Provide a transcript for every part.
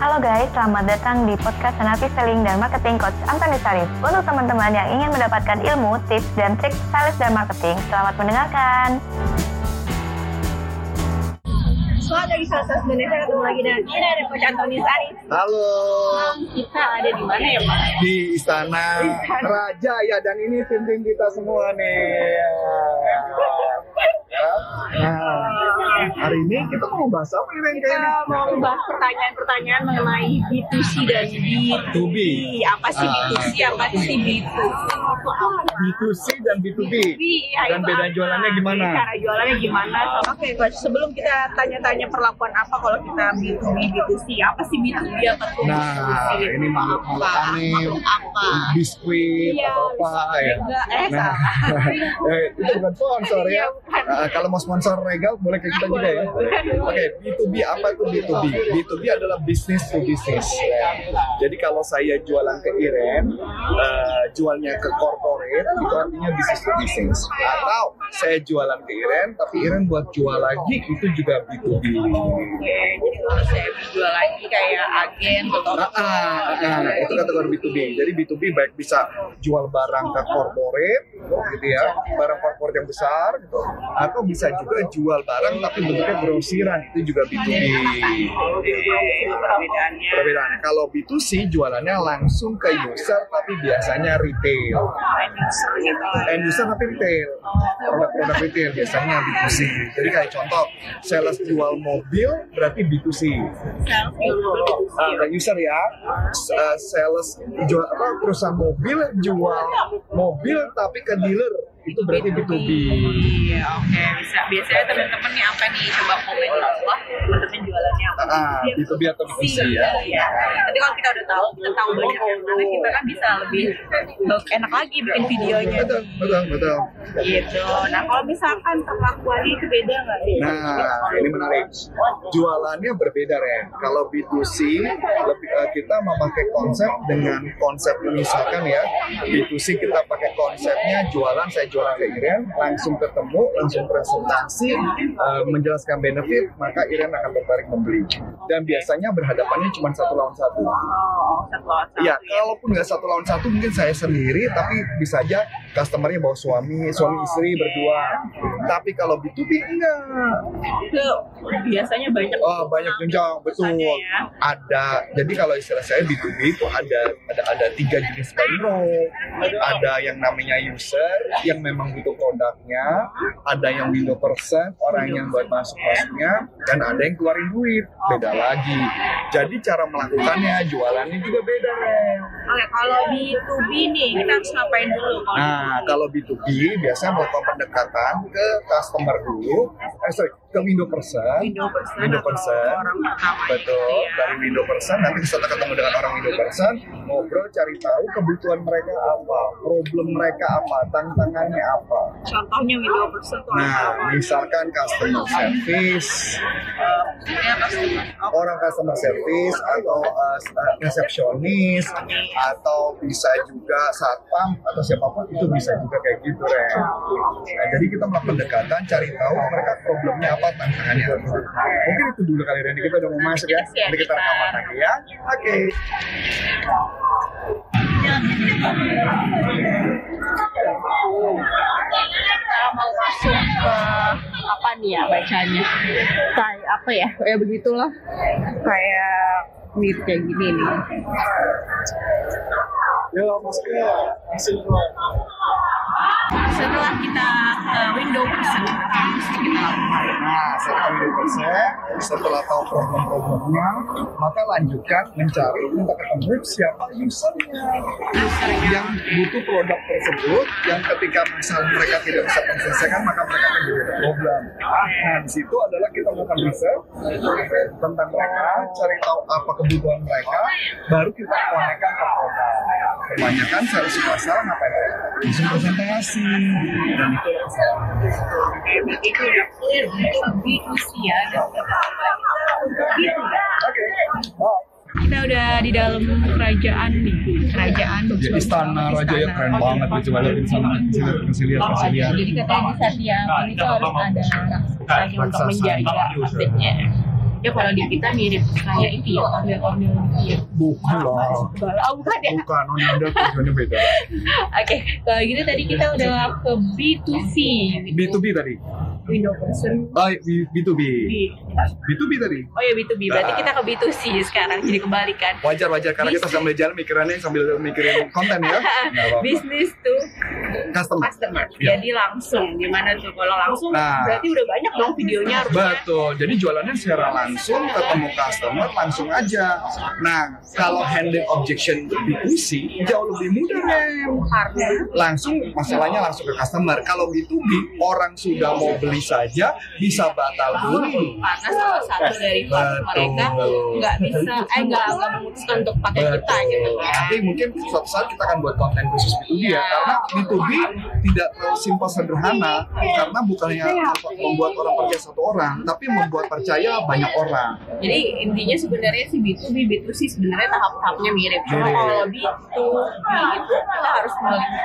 Halo guys, selamat datang di podcast Senapi Selling dan Marketing Coach Antoni Sarif. Untuk teman-teman yang ingin mendapatkan ilmu, tips, dan trik sales dan marketing, selamat mendengarkan. Selamat pagi Sales Indonesia ketemu lagi dengan kita dan Coach Antoni Sarif. Halo, Kita ada di mana ya Pak? di Istana Raja ya dan ini tim-tim kita semua nih. Nah, hari ini kita mau bahas apa nih Kita kayaknya? mau membahas pertanyaan-pertanyaan mengenai B2C dan B2B. Apa sih Ah. B2C, apa sih B2C? B2C dan B2B. ya, Dan beda apa? jualannya gimana? Cara jualannya gimana? Oke, Coach. Sebelum kita tanya-tanya perlakuan apa kalau kita B2B, B2C, apa sih B2B, apa tuh Nah, B2C? ini makhluk makhluk Apa? aneh, Makhluk apa? biskuit Iya, atau apa ya? Enggak, eh Nah, salah. eh, itu bukan sponsor Iya, ya. bukan. Nah, kalau mau sponsor regal boleh ke kita juga ya. Oke, B2B apa itu B2B? B2B adalah business to business. Jadi kalau saya jualan ke Iren, eh, jualnya ke corporate, itu artinya business to business. Atau saya jualan ke Iren, tapi Iren buat jual lagi, itu juga B2B. Oke, jadi kalau saya jual lagi kayak agen atau Ah, ah, ah, itu kategori B2B. Jadi B2B baik bisa jual barang ke corporate, gitu ya, barang corporate yang besar, gitu, atau bisa juga jual barang tapi bentuknya grosiran, itu juga B2B. perbedaannya. Perbedaannya kalau B2C jualannya langsung ke user tapi biasanya retail. End user tapi retail. Produk-produk retail biasanya B2C. Jadi kayak contoh, sales jual mobil berarti B2C. Self Ah, ke user ya, uh, sales jual apa perusahaan mobil jual mobil tapi ke dealer itu berarti B2B. Iya, oke bisa. Biasanya teman-teman nih apa nih coba komen di bawah teman-teman jualannya apa? Ah, B2B atau B2C ya. Iya. Tapi kalau kita udah tahu, kita tahu banyak yang mana, kita kan bisa lebih enak lagi bikin videonya. Betul, betul, betul. Gitu. Nah kalau misalkan perlakuannya itu beda nggak? Nah, ini menarik. Jualannya berbeda, Ren. Kalau B2C, lebih, eh, kita memakai konsep dengan konsep misalkan ya, B2C kita pakai konsepnya jualan, saya jualan ke Iren, langsung ketemu, langsung presentasi, eh, menjelaskan benefit, maka Iren akan tertarik membeli. Dan biasanya berhadapannya cuma satu lawan satu. Oh, satu lawan satu. Iya, kalaupun nggak satu lawan satu, mungkin saya sendiri, tapi bisa aja customernya bawa suami, suami istri berdua. Tapi kalau B2B enggak. Itu biasanya banyak. Oh banyak jenjang betul. Ya. Ada jadi kalau istilah saya B2B itu ada ada ada tiga jenis vendor. Ada yang namanya user yang memang butuh produknya, ada yang window person orang yang buat masuk masuknya, dan ada yang keluarin duit beda lagi. Jadi cara melakukannya jualannya juga beda Ren. Oke, kalau B2B nih, kita harus ngapain dulu? Kalau Nah, kalau B2B biasanya melakukan pendekatan ke customer dulu, eh sorry, ke window person, window person window atau person, orang pertama betul ya. dari window person nanti setelah ketemu dengan orang window person ngobrol cari tahu kebutuhan mereka apa problem mereka apa tantangannya apa Contohnya window person tuh nah apa? misalkan customer service. Oh, orang customer service atau uh, resepsionis atau bisa juga satpam atau siapa pun itu bisa juga kayak gitu Ren. Nah, jadi kita melakukan pendekatan cari tahu mereka problemnya apa tantangannya apa. Mungkin itu dulu kali Ren kita udah mau masuk ya. Nanti kita rekaman lagi ya. Oke. kita mau masuk ke apa nih ya bacanya? Kayak apa ya? Ya begitulah. Kayak mirip kayak gini nih. Ya masuk ya. Setelah kita ke window person? Nah, setelah window person, setelah tahu problem-problemnya, maka lanjutkan mencari minta ketemu siapa usernya yang butuh produk tersebut yang ketika misal mereka tidak bisa menyelesaikan maka mereka akan jadi problem. Nah, di situ adalah kita melakukan riset tentang mereka, cari tahu apa kebutuhan mereka, baru kita konekkan ke produk. Kebanyakan sales pasar ngapain? Langsung presentasi dan itu adalah kesalahan. Oke, berarti itu udah clear untuk B2C ya. Dan gitu ya. Oke. Bye. Kita udah di dalam kerajaan nih, kerajaan Ya, istana raja ya keren banget tuh coba lihat di sana kasih lihat kasih lihat Jadi katanya di setiap ini tuh harus ada raksasa untuk menjaga asetnya. Ya kalau di kita mirip kayak itu ya ondel-ondel gitu ya Bukan lah. oh bukan ya Bukan, ondel-ondel tujuannya beda. oke kalau gitu tadi kita udah ke B2C B2B tadi. window person Oh, B- B2B. B. B2B tadi. oh ya B2B berarti kita ke B2C sekarang jadi kebalikan Wajar wajar karena kita sambil jalan mikirannya sambil mikirin konten ya. Nggak apa-apa. Customer. customer Iya. jadi langsung gimana tuh kalau langsung Nah. berarti udah banyak dong videonya harusnya Betul. Jadi jualannya secara langsung ketemu customer langsung aja. Nah, kalau handling objection B2C jauh lebih mudah Rem. karena Langsung masalahnya langsung ke customer. Kalau B2B orang sudah mau beli saja bisa batal beli. karena salah satu dari Betul. mereka nggak bisa eh nggak memutuskan untuk pakai kita gitu kan Nanti mungkin suatu saat kita akan buat konten khusus B2B ya. Karena B2B tidak terlalu simpel sederhana. Karena bukannya membuat orang percaya satu orang, tapi membuat percaya banyak orang. jadi intinya sebenarnya sih B2B B2C sebenarnya tahap-tahapnya mirip cuma kalau B2B itu kita harus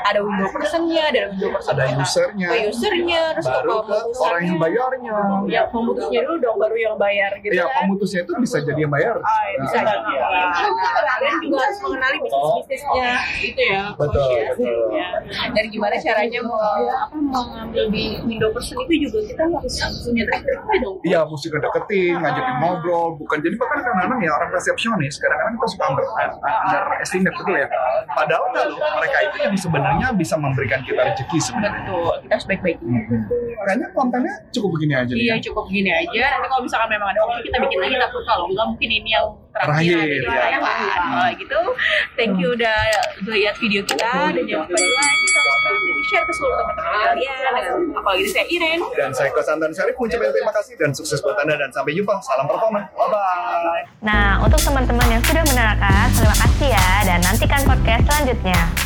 ada window personnya ada window person Ada usernya, ke usernya terus baru ke ke orang yang bayarnya. ya pemutusnya dulu dong baru yang bayar gitu Ya, kan pemutusnya itu bisa jadi yang bayar. Ah, ya, bisa Nah, jadi. Nah, kalian juga harus mengenali bisnis bisnisnya itu ya. Betul, ya. betul. Ya. Dan gimana caranya mau apa mau ngambil di window person itu juga kita harus punya trik-triknya dong. Iya, mesti ngedeketin, ngajakin ngobrol, bukan jadi bahkan kadang-kadang ya orang resepsionis, kadang-kadang kita suka under, underestimate betul ya. Padahal enggak loh, mereka itu yang sebenarnya bisa memberikan kita rezeki sebenarnya. Betul, kita harus baik-baikin. Kayaknya kontennya cukup begini aja. Iya ya. cukup gini aja. Nanti kalau misalkan memang ada opsi kita bikin lagi. Tapi kalau enggak mungkin ini yang terakhir. Terakhir, ya. ya. Kalau gitu, thank you udah lihat video kita dan jangan lupa di like, share ke seluruh teman-teman kalian. Dan apalagi saya Iren. Dan saya Kosan Anton Syarif mengucapkan terima kasih dan sukses buat Anda dan sampai jumpa. Salam performa. Bye-bye. Nah, untuk teman-teman yang sudah menerangkan, terima kasih ya dan nantikan podcast selanjutnya.